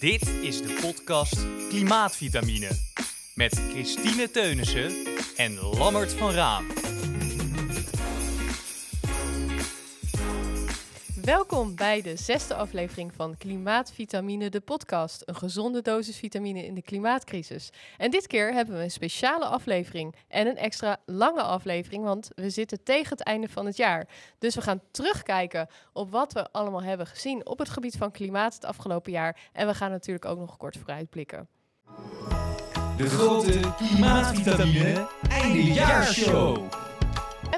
Dit is de podcast Klimaatvitamine met Christine Teunissen en Lammert van Raam. Welkom bij de zesde aflevering van Klimaatvitamine, de podcast. Een gezonde dosis vitamine in de klimaatcrisis. En dit keer hebben we een speciale aflevering en een extra lange aflevering, want we zitten tegen het einde van het jaar. Dus we gaan terugkijken op wat we allemaal hebben gezien op het gebied van klimaat het afgelopen jaar. En we gaan natuurlijk ook nog kort vooruitblikken. De grote Klimaatvitamine Eindejaarshow.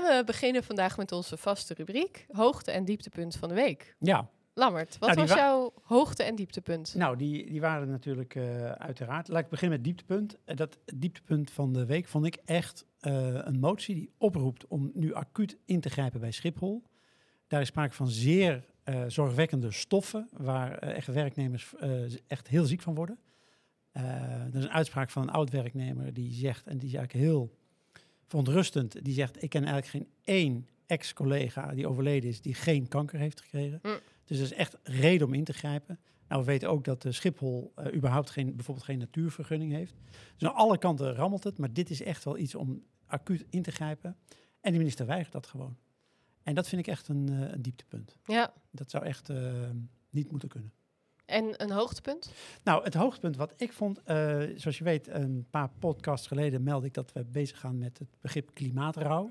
En we beginnen vandaag met onze vaste rubriek, hoogte- en dieptepunt van de week. Ja, Lammert, wat Nou, was wa- jouw hoogte- en dieptepunt? nou, die, die waren natuurlijk eh, uiteraard. Laat ik beginnen met dieptepunt. Eh, dat dieptepunt van de week vond ik echt eh, een motie die oproept om nu acuut in te grijpen bij Schiphol. Daar is sprake van zeer zorgwekkende stoffen waar echt werknemers echt heel ziek van worden. Er is een uitspraak van een oud werknemer die zegt, en die is eigenlijk heel verontrustend, die zegt, ik ken eigenlijk geen één ex-collega die overleden is die geen kanker heeft gekregen. Mm. Dus dat is echt reden om in te grijpen. Nou, we weten ook dat eh, Schiphol eh, überhaupt geen, bijvoorbeeld geen natuurvergunning heeft. Dus aan alle kanten rammelt het, maar dit is echt wel iets om acuut in te grijpen. En de minister weigert dat gewoon. En dat vind ik echt een, eh, een dieptepunt. Ja, Dat zou echt niet moeten kunnen. En een hoogtepunt? Nou, het hoogtepunt wat ik vond, eh, zoals je weet, een paar podcasts geleden meldde ik dat we bezig gaan met het begrip klimaatrouw.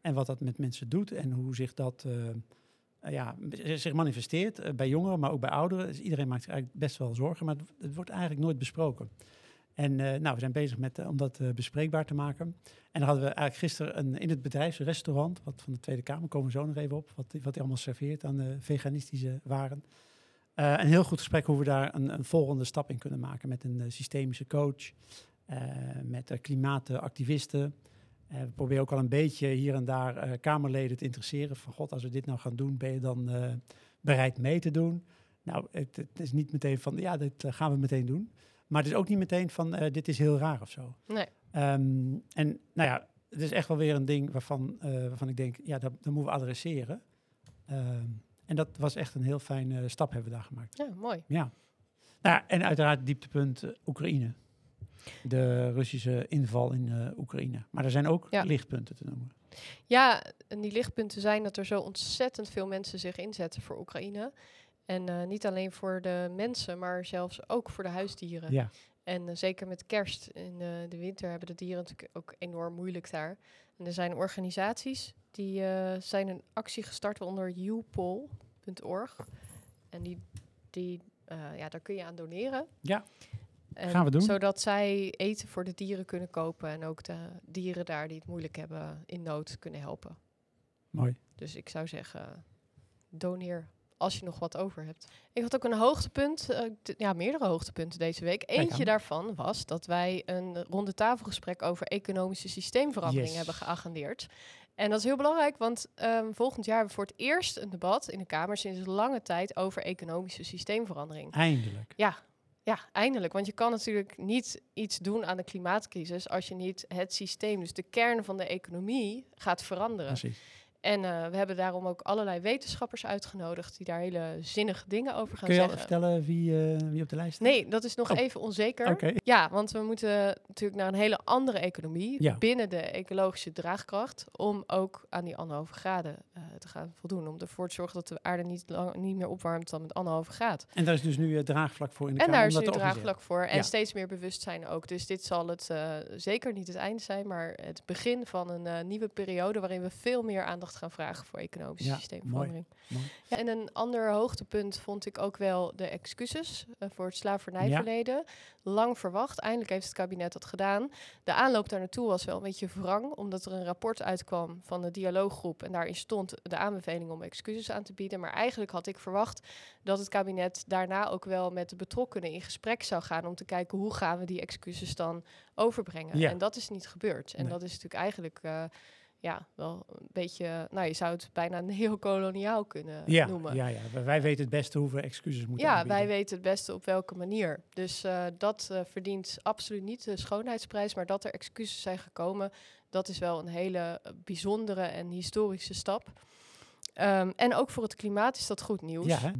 En wat dat met mensen doet en hoe zich dat eh, ja, zich manifesteert eh, bij jongeren, maar ook bij ouderen. Dus iedereen maakt zich eigenlijk best wel zorgen, maar het, wordt eigenlijk nooit besproken. En nou, we zijn bezig met, om dat bespreekbaar te maken. En dan hadden we eigenlijk gisteren een, in het bedrijfsrestaurant, wat van de Tweede Kamer, komen we zo nog even op, wat, wat allemaal serveert aan veganistische waren. Eh, een heel goed gesprek hoe we daar een, een volgende stap in kunnen maken met een eh, systemische coach, eh, met klimaatactivisten. We proberen ook al een beetje hier en daar Kamerleden te interesseren van god, als we dit nou gaan doen, ben je dan bereid mee te doen? Nou, het, het is niet meteen van ja, dit gaan we meteen doen. Maar het is ook niet meteen van dit is heel raar of zo. Nee. Ehm, en nou ja, het is echt wel weer een ding waarvan, waarvan ik denk, ja, dat, dat moeten we adresseren. Ehm, en dat was echt een heel fijne stap hebben we daar gemaakt. Ja, mooi. Ja. Nou, en uiteraard dieptepunt eh, Oekraïne. De Russische inval in eh, Oekraïne. Maar er zijn ook Ja. lichtpunten te noemen. Ja, en die lichtpunten zijn dat er zo ontzettend veel mensen zich inzetten voor Oekraïne. En eh, niet alleen voor de mensen, maar zelfs ook voor de huisdieren. Ja, En zeker met kerst in de winter hebben de dieren natuurlijk ook enorm moeilijk daar. En er zijn organisaties die eh, zijn een actie gestart onder youpol.org. En die, die eh, ja, daar kun je aan doneren. Ja, En gaan we doen. Zodat zij eten voor de dieren kunnen kopen en ook de dieren daar die het moeilijk hebben in nood kunnen helpen. mooi. Dus ik zou zeggen, doneer als je nog wat over hebt. Ik had ook een hoogtepunt, eh, ja, meerdere hoogtepunten deze week. Eentje daarvan was dat wij een ronde tafelgesprek over economische systeemverandering Yes. hebben geagendeerd. En dat is heel belangrijk, want ehm, volgend jaar hebben we voor het eerst een debat in de Kamer sinds lange tijd over economische systeemverandering. Eindelijk. Ja, ja, eindelijk. Want je kan natuurlijk niet iets doen aan de klimaatcrisis als je niet het systeem, dus de kern van de economie, gaat veranderen. Precies. En eh, we hebben daarom ook allerlei wetenschappers uitgenodigd die daar hele zinnige dingen over gaan Kun je al zeggen. vertellen wie, eh, wie op de lijst staat? Nee, dat is nog Oh. even onzeker. Ja, want we moeten natuurlijk naar een hele andere economie Ja. binnen de ecologische draagkracht om ook aan die anderhalve graden eh, te gaan voldoen. Om ervoor te zorgen dat de aarde niet, lang, niet meer opwarmt dan met anderhalve graad. En daar is dus nu draagvlak voor in de En Kamer. daar is nu draagvlak voor. En Ja. steeds meer bewustzijn ook. Dus dit zal het zeker niet het einde zijn, maar het begin van een nieuwe periode waarin we veel meer aandacht gaan vragen voor economische Ja, systeemverandering. mooi. Ja, en een ander hoogtepunt vond ik ook wel de excuses eh, voor het slavernijverleden. Lang verwacht, eindelijk heeft het kabinet dat gedaan. De aanloop daar naartoe was wel een beetje wrang, omdat er een rapport uitkwam van de dialooggroep. En daarin stond de aanbeveling om excuses aan te bieden. Maar eigenlijk had ik verwacht dat het kabinet daarna ook wel met de betrokkenen in gesprek zou gaan om te kijken hoe gaan we die excuses dan overbrengen. En dat is niet gebeurd. En Nee. dat is natuurlijk eigenlijk eh, ja, wel een beetje, nou je zou het bijna neocoloniaal kunnen Ja, noemen. ja, ja, wij- weten het beste hoe we excuses moeten Ja, aanbieden. wij weten het beste op welke manier. Dus eh, dat eh, verdient absoluut niet de schoonheidsprijs, maar dat er excuses zijn gekomen, dat is wel een hele eh, bijzondere en historische stap. Ehm, en ook voor het klimaat is dat goed nieuws. Ja, hè?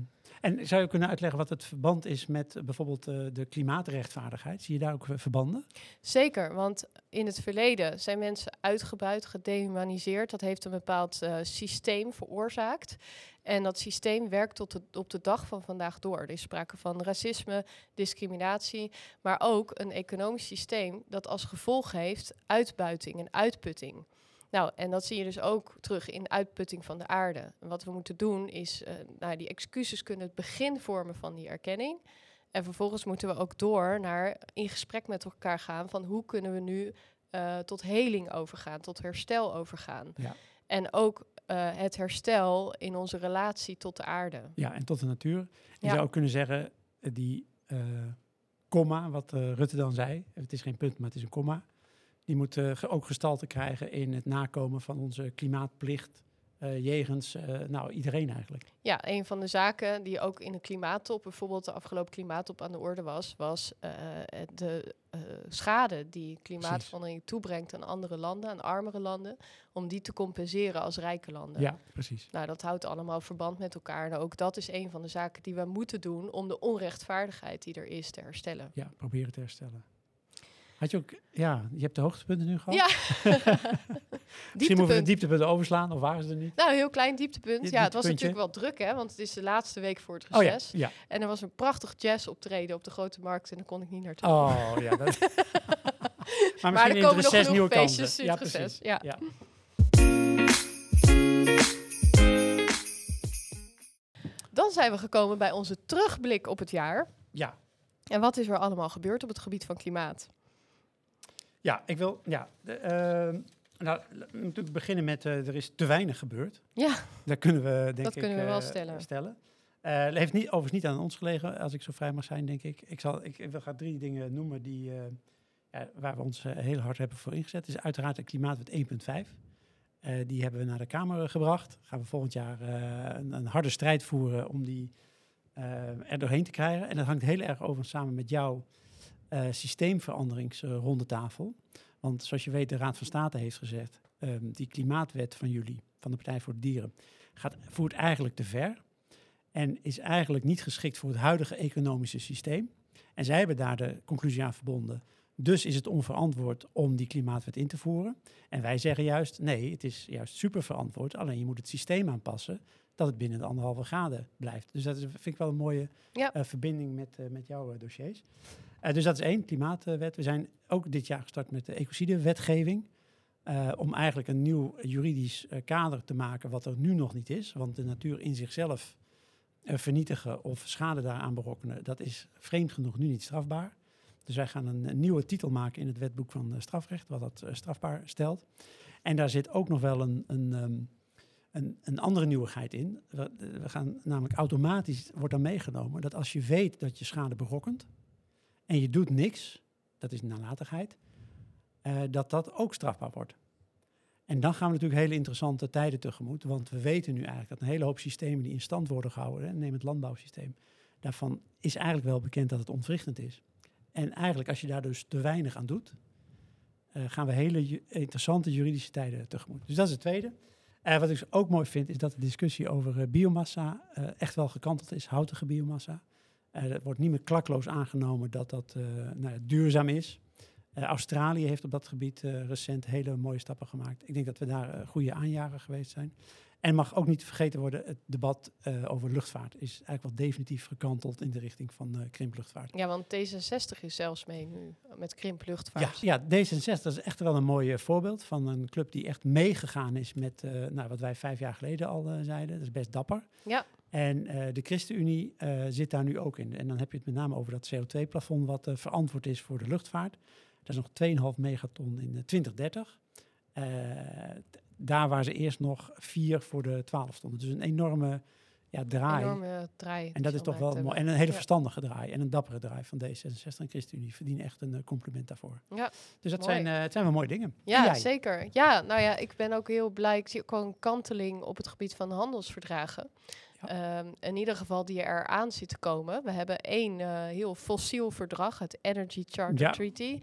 En zou je kunnen uitleggen wat het verband is met uh, bijvoorbeeld uh, de klimaatrechtvaardigheid? Zie je daar ook verbanden? Zeker, want in het verleden zijn mensen uitgebuit, gedehumaniseerd. Dat heeft een bepaald systeem veroorzaakt. En dat systeem werkt tot op de dag van vandaag door. Er is sprake van racisme, discriminatie, maar ook een economisch systeem dat als gevolg heeft uitbuiting en uitputting. Nou, en dat zie je dus ook terug in de uitputting van de aarde. En wat we moeten doen is, uh, nou, die excuses kunnen het begin vormen van die erkenning. En vervolgens moeten we ook door naar in gesprek met elkaar gaan van hoe kunnen we nu uh, tot heling overgaan, tot herstel overgaan. Ja. En ook uh, het herstel in onze relatie tot de aarde. Ja, en tot de natuur. Je ja. zou ook kunnen zeggen, die komma, wat Rutte dan zei, het is geen punt, maar het is een komma die moeten ook gestalte krijgen in het nakomen van onze klimaatplicht. Uh, jegens uh, nou, iedereen eigenlijk. Ja, een van de zaken die ook in de klimaattop, bijvoorbeeld de afgelopen klimaattop aan de orde was, was uh, de schade die klimaatverandering toebrengt aan andere landen, aan armere landen, om die te compenseren als rijke landen. Ja, precies. Nou, dat houdt allemaal verband met elkaar. En ook dat is een van de zaken die we moeten doen om de onrechtvaardigheid die er is te herstellen. Ja, proberen te herstellen. Had je ook, ja, je hebt de hoogtepunten nu gehad. Ja. Misschien moeten we de dieptepunten overslaan, of waren ze er niet? Nou, een heel klein dieptepunt. ja, het was natuurlijk wel druk, hè, want het is de laatste week voor het reces. Oh, ja, ja. En er was een prachtig jazz optreden op de grote markt en daar kon ik niet naartoe. Oh, ja. Dat... maar, maar er komen nog genoeg feestjes in het reces. Ja. ja. Dan zijn we gekomen bij onze terugblik op het jaar. Ja. En wat is er allemaal gebeurd op het gebied van klimaat? Ja, ik wil. Ja, de, uh, nou, natuurlijk beginnen met. Uh, er is te weinig gebeurd. Ja. Daar kunnen we, denk dat ik. kunnen we wel uh, stellen. stellen. Uh, heeft niet, overigens niet aan ons gelegen, als ik zo vrij mag zijn, denk ik. Ik, zal, ik, ik wil graag drie dingen noemen die, ja, waar we ons heel hard hebben voor ingezet. Het is uiteraard de Klimaatwet 1.5. die hebben we naar de Kamer gebracht. Gaan we volgend jaar een, een, harde strijd voeren om die er doorheen te krijgen. En dat hangt heel erg over samen met jou systeemveranderingsrondetafel. Want zoals je weet, de Raad van State heeft gezegd, um, die klimaatwet van jullie, van de Partij voor de Dieren, gaat, voert eigenlijk te ver. En is eigenlijk niet geschikt voor het huidige economische systeem. En zij hebben daar de conclusie aan verbonden. Dus is het onverantwoord om die klimaatwet in te voeren. En wij zeggen juist, nee, het is juist super verantwoord. Alleen je moet het systeem aanpassen dat het binnen de anderhalve graden blijft. Dus dat is, vind ik wel een mooie ja. uh, verbinding met, uh, met jouw uh, dossiers. Dus dat is één, klimaatwet. We zijn ook dit jaar gestart met de ecocidewetgeving. om eigenlijk een nieuw juridisch kader te maken wat er nu nog niet is. Want de natuur in zichzelf vernietigen of schade daaraan berokkenen, dat is vreemd genoeg nu niet strafbaar. Dus wij gaan een, nieuwe titel maken in het wetboek van strafrecht, wat dat strafbaar stelt. En daar zit ook nog wel een, een um, een, een, andere nieuwigheid in. We, we, gaan namelijk automatisch, wordt dan meegenomen, dat als je weet dat je schade berokkent en je doet niks, dat is nalatigheid, uh, dat dat ook strafbaar wordt. En dan gaan we natuurlijk hele interessante tijden tegemoet, want we weten nu eigenlijk dat een hele hoop systemen die in stand worden gehouden, hè, neem het landbouwsysteem, daarvan is eigenlijk wel bekend dat het ontwrichtend is. En eigenlijk als je daar dus te weinig aan doet, uh, gaan we hele interessante juridische tijden tegemoet. Dus dat is het tweede. Uh, wat ik ook mooi vind, is dat de discussie over biomassa echt wel gekanteld is, houtige biomassa. Er wordt niet meer klakloos aangenomen dat dat nou, duurzaam is. Australië heeft op dat gebied recent hele mooie stappen gemaakt. Ik denk dat we daar goede aanjager geweest zijn. En mag ook niet vergeten worden, het debat uh, over luchtvaart is eigenlijk wel definitief gekanteld in de richting van uh, krimpluchtvaart. Ja, want D66 is zelfs mee nu met krimpluchtvaart. Ja, ja D66 is echt wel een mooi voorbeeld van een club die echt meegegaan is met nou, wat wij vijf jaar geleden al zeiden. Dat is best dapper. Ja. En de ChristenUnie zit daar nu ook in. En dan heb je het met name over dat CO2-plafond wat verantwoord is voor de luchtvaart. Dat is nog 2,5 megaton in 2030 daar waar ze eerst nog vier voor de twaalf stonden. Dus een enorme ja, draai. Enorme draai. En dat is toch wel mooi. En een hele ja. verstandige draai. En een dappere draai van D66 en ChristenUnie. Verdienen echt een compliment daarvoor. Ja, dus dat zijn, uh, het zijn wel mooie dingen. Ja, zeker. Ja, nou ja, ik ben ook heel blij. Ik zie ook wel een kanteling op het gebied van handelsverdragen. Ehm, in ieder geval die er aan zit te komen. We hebben één uh, heel fossiel verdrag, het Energy Charter Treaty.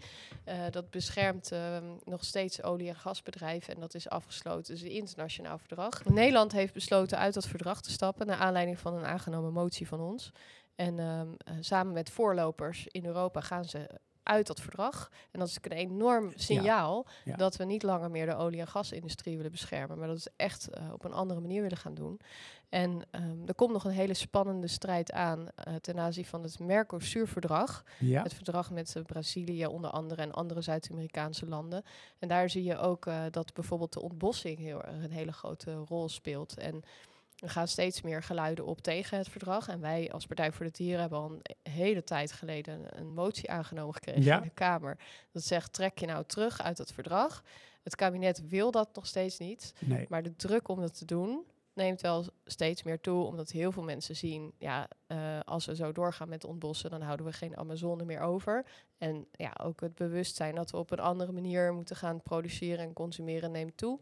Uh, dat beschermt uh, nog steeds olie- en gasbedrijven en dat is afgesloten. Dus een internationaal verdrag. Nederland heeft besloten uit dat verdrag te stappen naar aanleiding van een aangenomen motie van ons. En um, samen met voorlopers in Europa gaan ze uit dat verdrag. En dat is een enorm signaal dat we niet langer meer de olie- en gasindustrie willen beschermen, maar dat we echt uh, op een andere manier willen gaan doen. En um, er komt nog een hele spannende strijd aan uh, ten aanzien van het Mercosur-verdrag. Ja. Het verdrag met uh, Brazilië onder andere en andere Zuid-Amerikaanse landen. En daar zie je ook dat bijvoorbeeld de ontbossing heel een hele grote rol speelt. En er gaan steeds meer geluiden op tegen het verdrag. En wij als Partij voor de Dieren hebben al een hele tijd geleden een, motie aangenomen gekregen in de Kamer. Dat zegt, trek je nou terug uit het verdrag. Het kabinet wil dat nog steeds niet. Nee. Maar de druk om dat te doen neemt wel steeds meer toe. Omdat heel veel mensen zien, ja, uh, als we zo doorgaan met ontbossen, dan houden we geen Amazone meer over. En ja, ook het bewustzijn dat we op een andere manier moeten gaan produceren en consumeren neemt toe.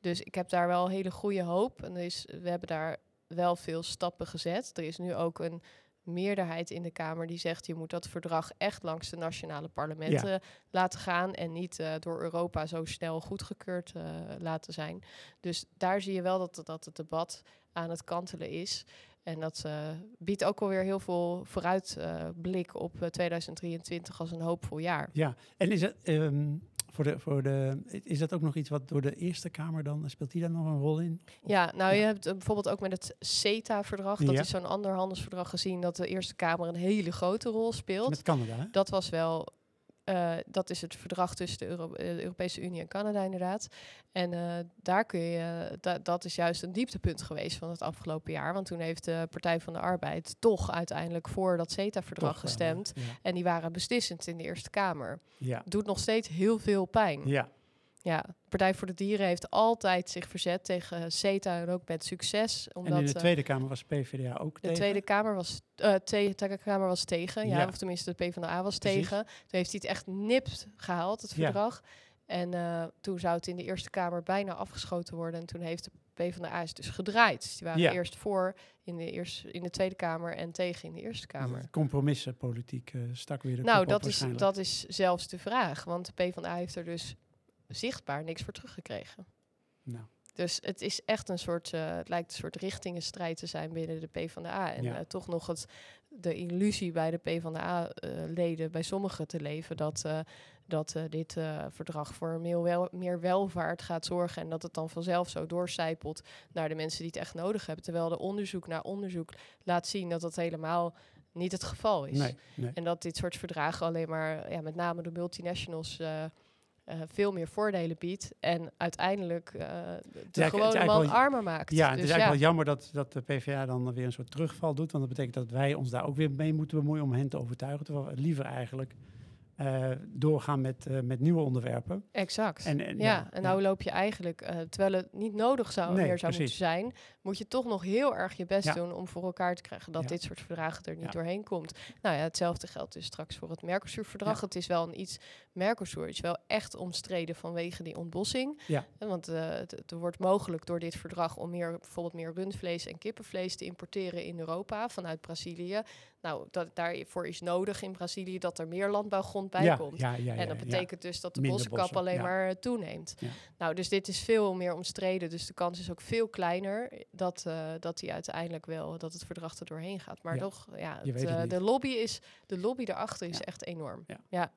Dus ik heb daar wel hele goede hoop. En we hebben daar wel veel stappen gezet. Er is nu ook een meerderheid in de Kamer die zegt... je moet dat verdrag echt langs de nationale parlementen laten gaan... en niet uh, door Europa zo snel goedgekeurd uh, laten zijn. Dus daar zie je wel dat, dat het debat aan het kantelen is. En dat uh, biedt ook alweer heel veel vooruitblik op 2023 als een hoopvol jaar. Ja, en is het... Um voor de, voor de, is dat ook nog iets wat door de Eerste Kamer dan, speelt die daar nog een rol in? ja, nou je hebt uh, bijvoorbeeld ook met het CETA-verdrag, dat is zo'n ander handelsverdrag gezien, dat de Eerste Kamer een hele grote rol speelt. Met Canada, hè? Dat was wel uh, dat is het verdrag tussen de, Euro de, Europese Unie en Canada inderdaad. En uh, daar kun je, da dat is juist een dieptepunt geweest van het afgelopen jaar. Want toen heeft de Partij van de Arbeid toch uiteindelijk voor dat CETA-verdrag gestemd. Ja. En die waren beslissend in de Eerste Kamer. Ja. Doet nog steeds heel veel pijn. Ja. Ja, Partij voor de Dieren heeft altijd zich verzet tegen CETA en ook met succes. Omdat, en in de eh, Tweede Kamer was PvdA ook de tegen? De Tweede Kamer was, uh, Tweede Kamer was tegen, ja, of tenminste de PvdA was Precies. tegen. Toen heeft hij het echt nipt gehaald, het verdrag. Ja. En uh, toen zou het in de Eerste Kamer bijna afgeschoten worden. En toen heeft de PvdA is dus gedraaid. Dus die waren ja. eerst voor in de, eerste, in de Tweede Kamer en tegen in de Eerste Kamer. Compromissenpolitiek uh, stak weer de Nou, dat is, dat is zelfs de vraag. Want de PvdA heeft er dus zichtbaar niks voor teruggekregen. Nou. Dus het is echt een soort, uh, het lijkt een soort richtingenstrijd te zijn binnen de PvdA. En ja. uh, toch nog het, de illusie bij de PvdA-leden, uh, bij sommigen te leven, dat, dat dit verdrag voor meer, wel, meer welvaart gaat zorgen. En dat het dan vanzelf zo doorcijpelt naar de mensen die het echt nodig hebben. Terwijl de onderzoek naar onderzoek laat zien dat dat helemaal niet het geval is. Nee, nee. En dat dit soort verdragen alleen maar, ja, met name de multinationals uh, veel meer voordelen biedt en uiteindelijk uh, de ja, gewone man wel, armer maakt. Ja, dus het is eigenlijk ja. wel jammer dat, dat de PvdA dan weer een soort terugval doet, want dat betekent dat wij ons daar ook weer mee moeten bemoeien om hen te overtuigen, terwijl we liever eigenlijk uh, doorgaan met, uh, met nieuwe onderwerpen. Exact. En, en ja, ja, en nou ja. loop je eigenlijk, uh, terwijl het niet nodig zou, nee, meer zou precies. moeten zijn, moet je toch nog heel erg je best ja. doen om voor elkaar te krijgen dat dit soort verdragen er niet doorheen komt. Nou ja, hetzelfde geldt dus straks voor het Mercosur-verdrag. Het is wel een iets, Mercosur is wel echt omstreden vanwege die ontbossing. Ja. Want het wordt mogelijk door dit verdrag om meer, bijvoorbeeld meer rundvlees en kippenvlees te importeren in Europa vanuit Brazilië. Nou, dat, daarvoor is nodig in Brazilië dat er meer landbouwgrond bij ja, komt. Ja, ja, en dat betekent dus dat de bossenkap alleen maar uh, toeneemt. Nou, dus dit is veel meer omstreden. Dus de kans is ook veel kleiner dat, uh, dat die uiteindelijk wel, dat het verdrag er doorheen gaat. Maar toch, ja, het, uh, de lobby is, de lobby daarachter is echt enorm. Ja.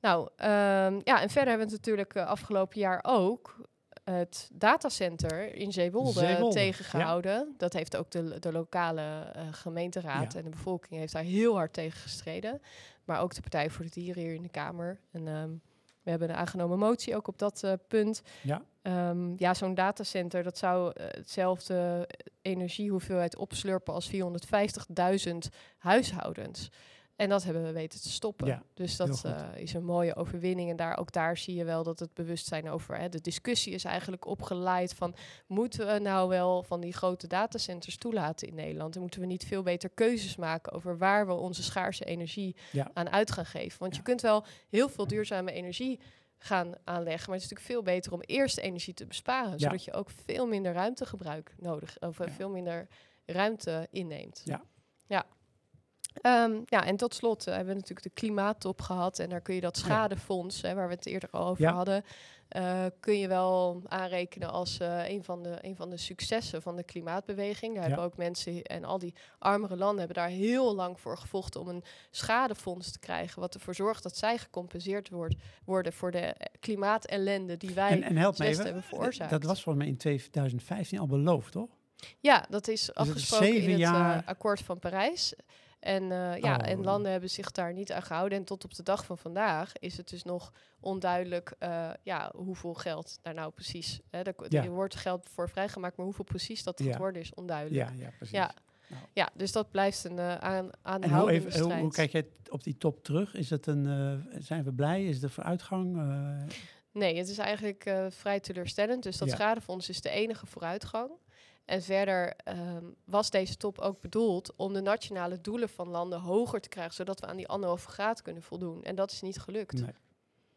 Nou, um, ja, en verder hebben we het natuurlijk afgelopen jaar ook het datacenter in Zeewolde, Zeewolde tegengehouden. Ja. Dat heeft ook de, de lokale uh, gemeenteraad ja. en de bevolking heeft daar heel hard tegen gestreden. Maar ook de Partij voor de Dieren hier in de Kamer. En um, we hebben een aangenomen motie ook op dat uh, punt. Ja, um, ja zo'n datacenter dat zou uh, hetzelfde energiehoeveelheid opslurpen als 450.000 huishoudens. En dat hebben we weten te stoppen. Ja, dus dat uh, is een mooie overwinning. En daar, ook daar zie je wel dat het bewustzijn over... Hè, de discussie is eigenlijk opgeleid van... moeten we nou wel van die grote datacenters toelaten in Nederland? En moeten we niet veel beter keuzes maken... over waar we onze schaarse energie ja. aan uit gaan geven? Want ja. je kunt wel heel veel duurzame energie gaan aanleggen. Maar het is natuurlijk veel beter om eerst energie te besparen... zodat je ook veel minder ruimtegebruik nodig... of veel minder ruimte inneemt. Ja. Ja. Ehm, ja, en tot slot eh, hebben we natuurlijk de klimaattop gehad. En daar kun je dat schadefonds, hè, waar we het eerder al over Ja. hadden, eh, kun je wel aanrekenen als eh, een, van de, een van de successen van de klimaatbeweging. Daar Ja. hebben ook mensen en al die armere landen hebben daar heel lang voor gevochten om een schadefonds te krijgen. Wat ervoor zorgt dat zij gecompenseerd wordt, worden voor de klimaatellende die wij En, en help me even, hebben veroorzaakt. dat was volgens mij in 2015 al beloofd, toch? Ja, dat is het afgesproken zeven in het jaar- akkoord van Parijs. En, eh, ja, Oh. en landen hebben zich daar niet aan gehouden. En tot op de dag van vandaag is het dus nog onduidelijk eh, ja, hoeveel geld daar nou precies... Hè, Ja. er wordt geld voor vrijgemaakt, maar hoeveel precies dat Ja. geworden is onduidelijk. Ja, ja precies. Ja. Nou. Ja, dus dat blijft een uh, aan, En hoe, even, hoe, kijk jij op die top terug? Is het een, zijn we blij? Is er vooruitgang? Nee, het is eigenlijk vrij teleurstellend. Dus dat schadefonds is de enige vooruitgang. En verder ehm, was deze top ook bedoeld om de nationale doelen van landen hoger te krijgen, zodat we aan die anderhalve graad kunnen voldoen. En dat is niet gelukt.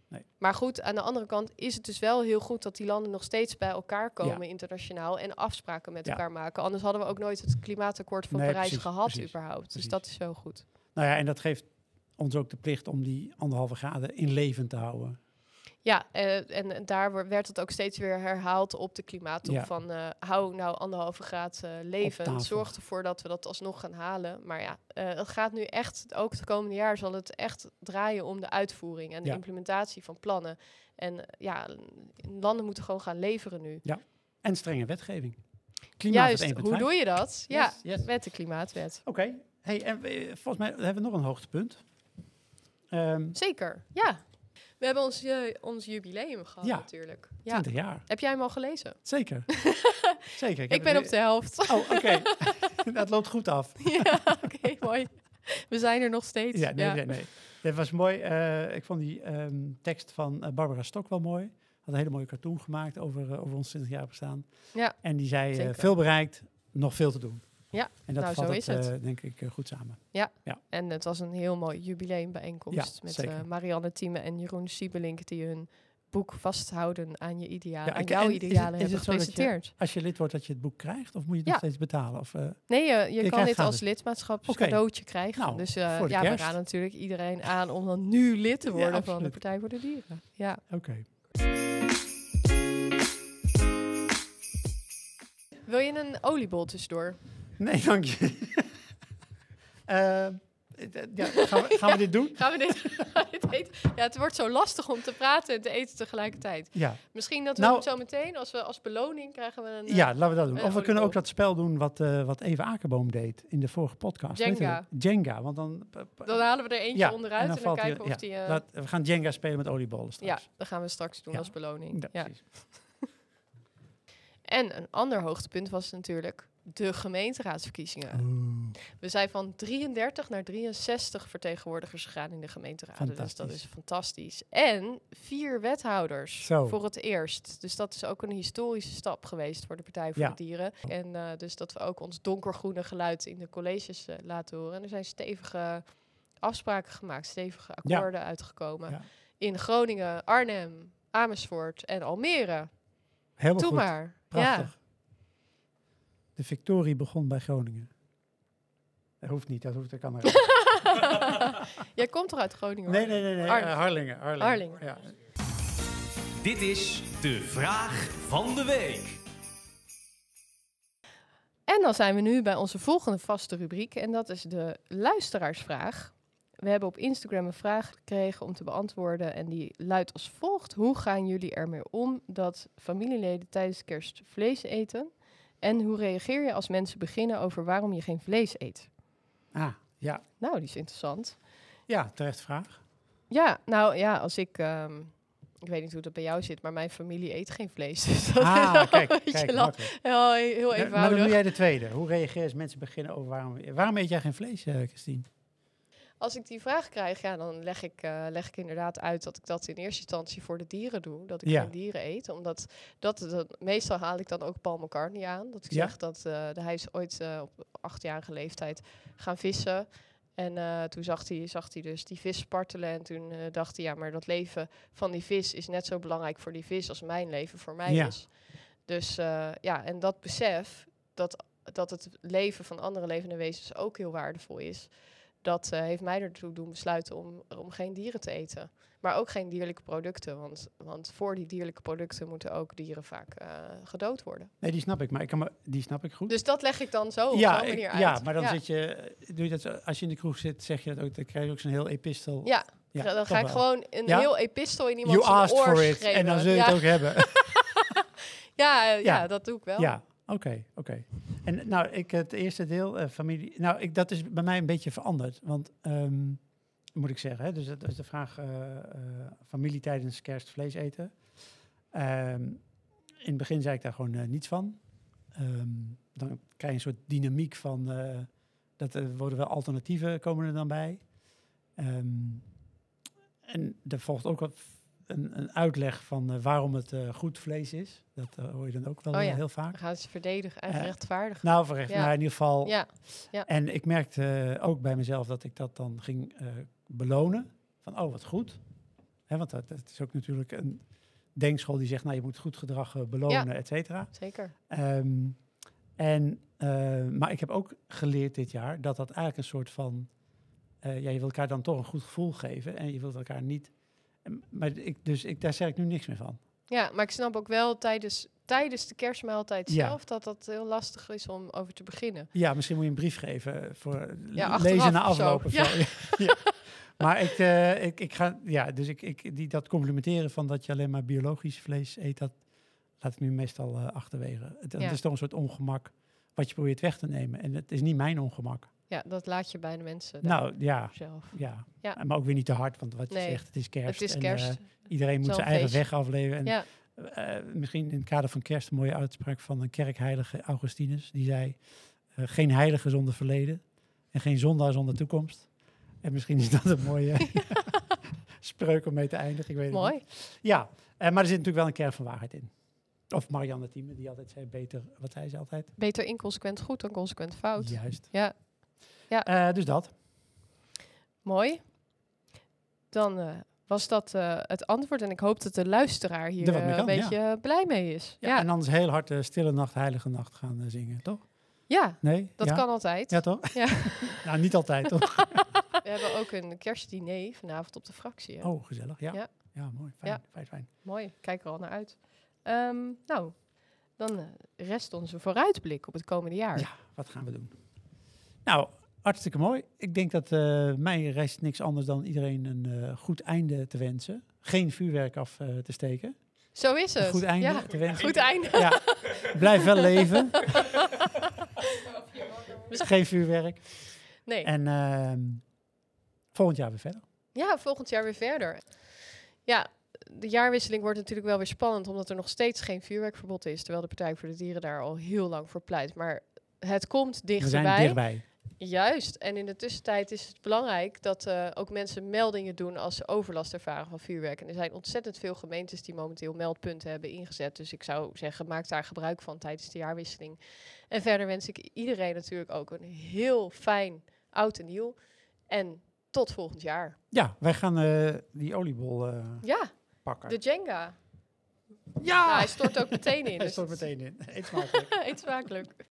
nee. Maar goed, aan de andere kant is het dus wel heel goed dat die landen nog steeds bij elkaar komen Ja. internationaal en afspraken met Ja. elkaar maken. Anders hadden we ook nooit het klimaatakkoord van Nee, Parijs precies, gehad precies, überhaupt. precies. Dus dat is wel goed. Nou ja, en dat geeft ons ook de plicht om die anderhalve graden in leven te houden. Ja, eh, en, daar werd het ook steeds weer herhaald op de klimaattop. Ja. Van eh, hou nou anderhalve graad eh, leven. Zorg ervoor dat we dat alsnog gaan halen. Maar ja, het gaat nu echt, ook het komende jaar zal het echt draaien om de uitvoering en de Ja. implementatie van plannen. En ja, landen moeten gewoon gaan leveren nu. En strenge wetgeving. Klimaatwet Juist, 1.5. hoe doe je dat? Ja, Yes, met de klimaatwet. Oké. Hey, en volgens mij hebben we nog een hoogtepunt. Ehm Zeker, ja. We hebben ons, ons jubileum gehad Ja. natuurlijk. Ja. 20 jaar. Heb jij hem al gelezen? Zeker. Zeker. Ik, ben op de helft. Oh, oké. dat loopt goed af. ja, oké, mooi. We zijn er nog steeds. Ja, nee, nee, nee. Dat was mooi. Eh, ik vond die ehm, tekst van eh, Barbara Stok wel mooi. Had een hele mooie cartoon gemaakt over, eh, over ons 20 jaar bestaan. Ja, En die zei, veel bereikt, nog veel te doen. Ja, En dat nou, zo het, is het. eh, denk ik, eh, goed samen. En het was een heel mooi jubileumbijeenkomst Ja, met zeker. eh, Marianne Thieme en Jeroen Siebelink die hun boek vasthouden aan je idealen, Ja, aan jouw is het- idealen is hebben het je- gepresenteerd. Als je lid wordt, dat je het boek krijgt? Of moet je het Ja. nog steeds betalen? Of, Nee, je, je, kan dit als lidmaatschapscadeautje krijgen. Nou, dus ja, we raden natuurlijk iedereen aan om dan nu lid te Ja, worden van de. Partij voor de Dieren. Ja. Oké. Wil je een oliebol tussendoor? Nee, dank je. Eh, eh, ja, gaan, we, gaan we dit doen? Gaan we dit, dit eten? Ja, het wordt zo lastig om te praten en te eten tegelijkertijd. Ja, Misschien dat we Nou- zo meteen, als, we, als beloning, krijgen we een... eh, ja laten we dat doen. Of we kunnen ook dat spel doen wat, eh, wat Eva Akerboom deed in de vorige podcast. Jenga. Jenga, want dan... Dan halen we er eentje Ja, onderuit en en dan die- kijken of ja, die... eh, laat- we gaan Jenga spelen met oliebollen ja, straks. dat gaan we straks doen Ja. als beloning. Ja, Ja. precies. En een ander hoogtepunt was natuurlijk de gemeenteraadsverkiezingen. Oeh, We zijn van 33 naar 63 vertegenwoordigers gegaan in de gemeenteraden. Dus dat is fantastisch. En vier wethouders Zo. voor het eerst. Dus dat is ook een historische stap geweest voor de Partij voor Ja. de Dieren. En eh, dus dat we ook ons donkergroene geluid in de colleges eh, laten horen. En er zijn stevige afspraken gemaakt, stevige akkoorden uitgekomen. Ja. In Groningen, Arnhem, Amersfoort en Almere. Helemaal Doe goed. maar. Prachtig. De victorie begon bij Groningen. Dat hoeft niet, dat hoeft er. Ja. Jij komt toch uit Groningen? nee, hoor? nee, nee, nee. Eh, Harlingen. Harlingen. Harlingen. Ja. Dit is de vraag van de week. En dan zijn we nu bij onze volgende vaste rubriek. En dat is de luisteraarsvraag. We hebben op Instagram een vraag gekregen om te beantwoorden. En die luidt als volgt. Hoe gaan jullie ermee om dat familieleden tijdens kerst vlees eten? En hoe reageer je als mensen beginnen over waarom je geen vlees eet? Ah, ja. Nou, die is interessant. Ja, terecht vraag. Ja, nou ja, als ik... ehm, ik weet niet hoe dat bij jou zit, maar mijn familie eet geen vlees. Dus dat is Ah, wel kijk, een kijk, heel, heel Ja, Maar dan eenvoudig. doe jij de tweede. Hoe reageer je als mensen beginnen over waarom... Waarom eet jij geen vlees, eh, Christine? Als ik die vraag krijg, ja, dan leg ik, eh, leg ik inderdaad uit dat ik dat in eerste instantie voor de dieren doe. Dat ik Ja. geen dieren eet. Omdat dat, dat, meestal haal ik dan ook Paul McCartney aan. Dat ik Ja. zeg dat eh, hij is ooit eh, op achtjarige leeftijd gaan vissen. En toen zag hij, zag hij dus die vis spartelen. En toen dacht hij, ja, maar dat leven van die vis is net zo belangrijk voor die vis als mijn leven voor mij Ja. is. Dus ja, en dat besef, dat dat het leven van andere levende wezens ook heel waardevol is. Dat eh, heeft mij ertoe doen besluiten om, om geen dieren te eten. Maar ook geen dierlijke producten. Want, want voor die dierlijke producten moeten ook dieren vaak eh, gedood worden. Nee, die snap ik, maar ik kan die snap ik goed. Dus dat leg ik dan zo op zo'n ik- manier uit. ja, maar dan zit je, doe je dat als je in de kroeg zit, zeg je dat ook, dan krijg je ook zo'n heel epistel. Ja, Ja, dan ga ik wel. gewoon een heel epistel in iemand You zijn asked oor for it, en dan zul je het ook hebben. Ja, ja. Ja. dat doe ik wel. Ja, oké, oké. En nou, ik het eerste deel, eh, familie, nou, ik, dat is bij mij een beetje veranderd. Want, ehm, moet ik zeggen, hè, dus dat is de vraag, eh, familie tijdens kerst vlees eten. Ehm, in het begin zei ik daar gewoon niets van. Ehm, dan krijg je een soort dynamiek van, dat er worden wel alternatieven komen er dan bij. En er volgt ook wat een, een uitleg van eh, waarom het eh, goed vlees is. Dat eh, hoor je dan ook wel Oh ja. heel vaak. Gaan ze verdedigen en rechtvaardigen. Nou, verrecht, Ja. maar in ieder geval. ja, En ik merkte ook bij mezelf dat ik dat dan ging belonen. Van, oh, wat goed. Hè, want dat, dat is ook natuurlijk een denkschool die zegt, nou, je moet goed gedrag belonen, et cetera. zeker. Ehm, en, maar ik heb ook geleerd dit jaar dat dat eigenlijk een soort van... ja, je wil elkaar dan toch een goed gevoel geven en je wilt elkaar niet... Maar ik, dus ik, daar zeg ik nu niks meer van. Ja, maar ik snap ook wel tijdens, tijdens de kerstmaaltijd Ja. zelf dat dat heel lastig is om over te beginnen. Ja, misschien moet je een brief geven voor Ja, lezen na of zo. afloop. of Ja. zo. Ja. Maar ik, eh, ik, ik ga, ja, dus ik, ik, die, dat complimenteren van dat je alleen maar biologisch vlees eet, dat laat ik nu meestal eh, achterwege. Het, is toch een soort ongemak wat je probeert weg te nemen. En het is niet mijn ongemak. Ja, dat laat je bij de mensen Nou ja, zelf. ja, Ja. maar ook weer niet te hard, want wat je Nee, zegt, het is kerst. Het is en, kerst. eh, iedereen moet zijn eigen weg afleven. En ja, eh, misschien in het kader van kerst een mooie uitspraak van een kerkheilige Augustinus. Die zei, eh, geen heilige zonder verleden en geen zondaar zonder toekomst. En misschien is dat een mooie spreuk om mee te eindigen. Ik weet het mooi. niet. Ja, maar er zit natuurlijk wel een kern van waarheid in. Of Marianne Thieme, die altijd zei, beter, wat zei ze altijd? Beter inconsequent goed dan consequent fout. Juist. Ja, Eh, dus dat. mooi. Dan eh, was dat eh, het antwoord en ik hoop dat de luisteraar hier een ja. beetje blij mee is. Ja, Ja, En anders heel hard Stille Nacht, Heilige Nacht gaan zingen, toch? ja Nee? dat ja? kan altijd. Ja, toch? Ja. nou, niet altijd, toch? We hebben ook een kerstdiner vanavond op de fractie. hè. Oh, gezellig. Ja, ja. Ja. mooi. Fijn, Ja. fijn, fijn. Mooi, kijk er al naar uit. Ehm, nou, dan rest onze vooruitblik op het komende jaar. Ja, wat gaan we doen? Nou, hartstikke mooi. Ik denk dat eh, mij rest niks anders dan iedereen een eh, goed einde te wensen. Geen vuurwerk af eh, te steken. Zo is het. Een goed einde Ja, te wensen. goed einde. Ja, blijf wel leven. Geen vuurwerk. Nee. En ehm, volgend jaar weer verder. Ja, volgend jaar weer verder. Ja, de jaarwisseling wordt natuurlijk wel weer spannend, omdat er nog steeds geen vuurwerkverbod is, terwijl de Partij voor de Dieren daar al heel lang voor pleit. Maar het komt We zijn dichterbij. Juist. En in de tussentijd is het belangrijk dat eh, ook mensen meldingen doen als ze overlast ervaren van vuurwerk. En er zijn ontzettend veel gemeentes die momenteel meldpunten hebben ingezet. Dus ik zou zeggen, maak daar gebruik van tijdens de jaarwisseling. En verder wens ik iedereen natuurlijk ook een heel fijn oud en nieuw. En tot volgend jaar. Ja, wij gaan eh, die oliebol eh, Ja, pakken. de Jenga. ja! Nou, hij stort ook meteen in. Hij dus stort meteen in. Eet smakelijk. Eet smakelijk.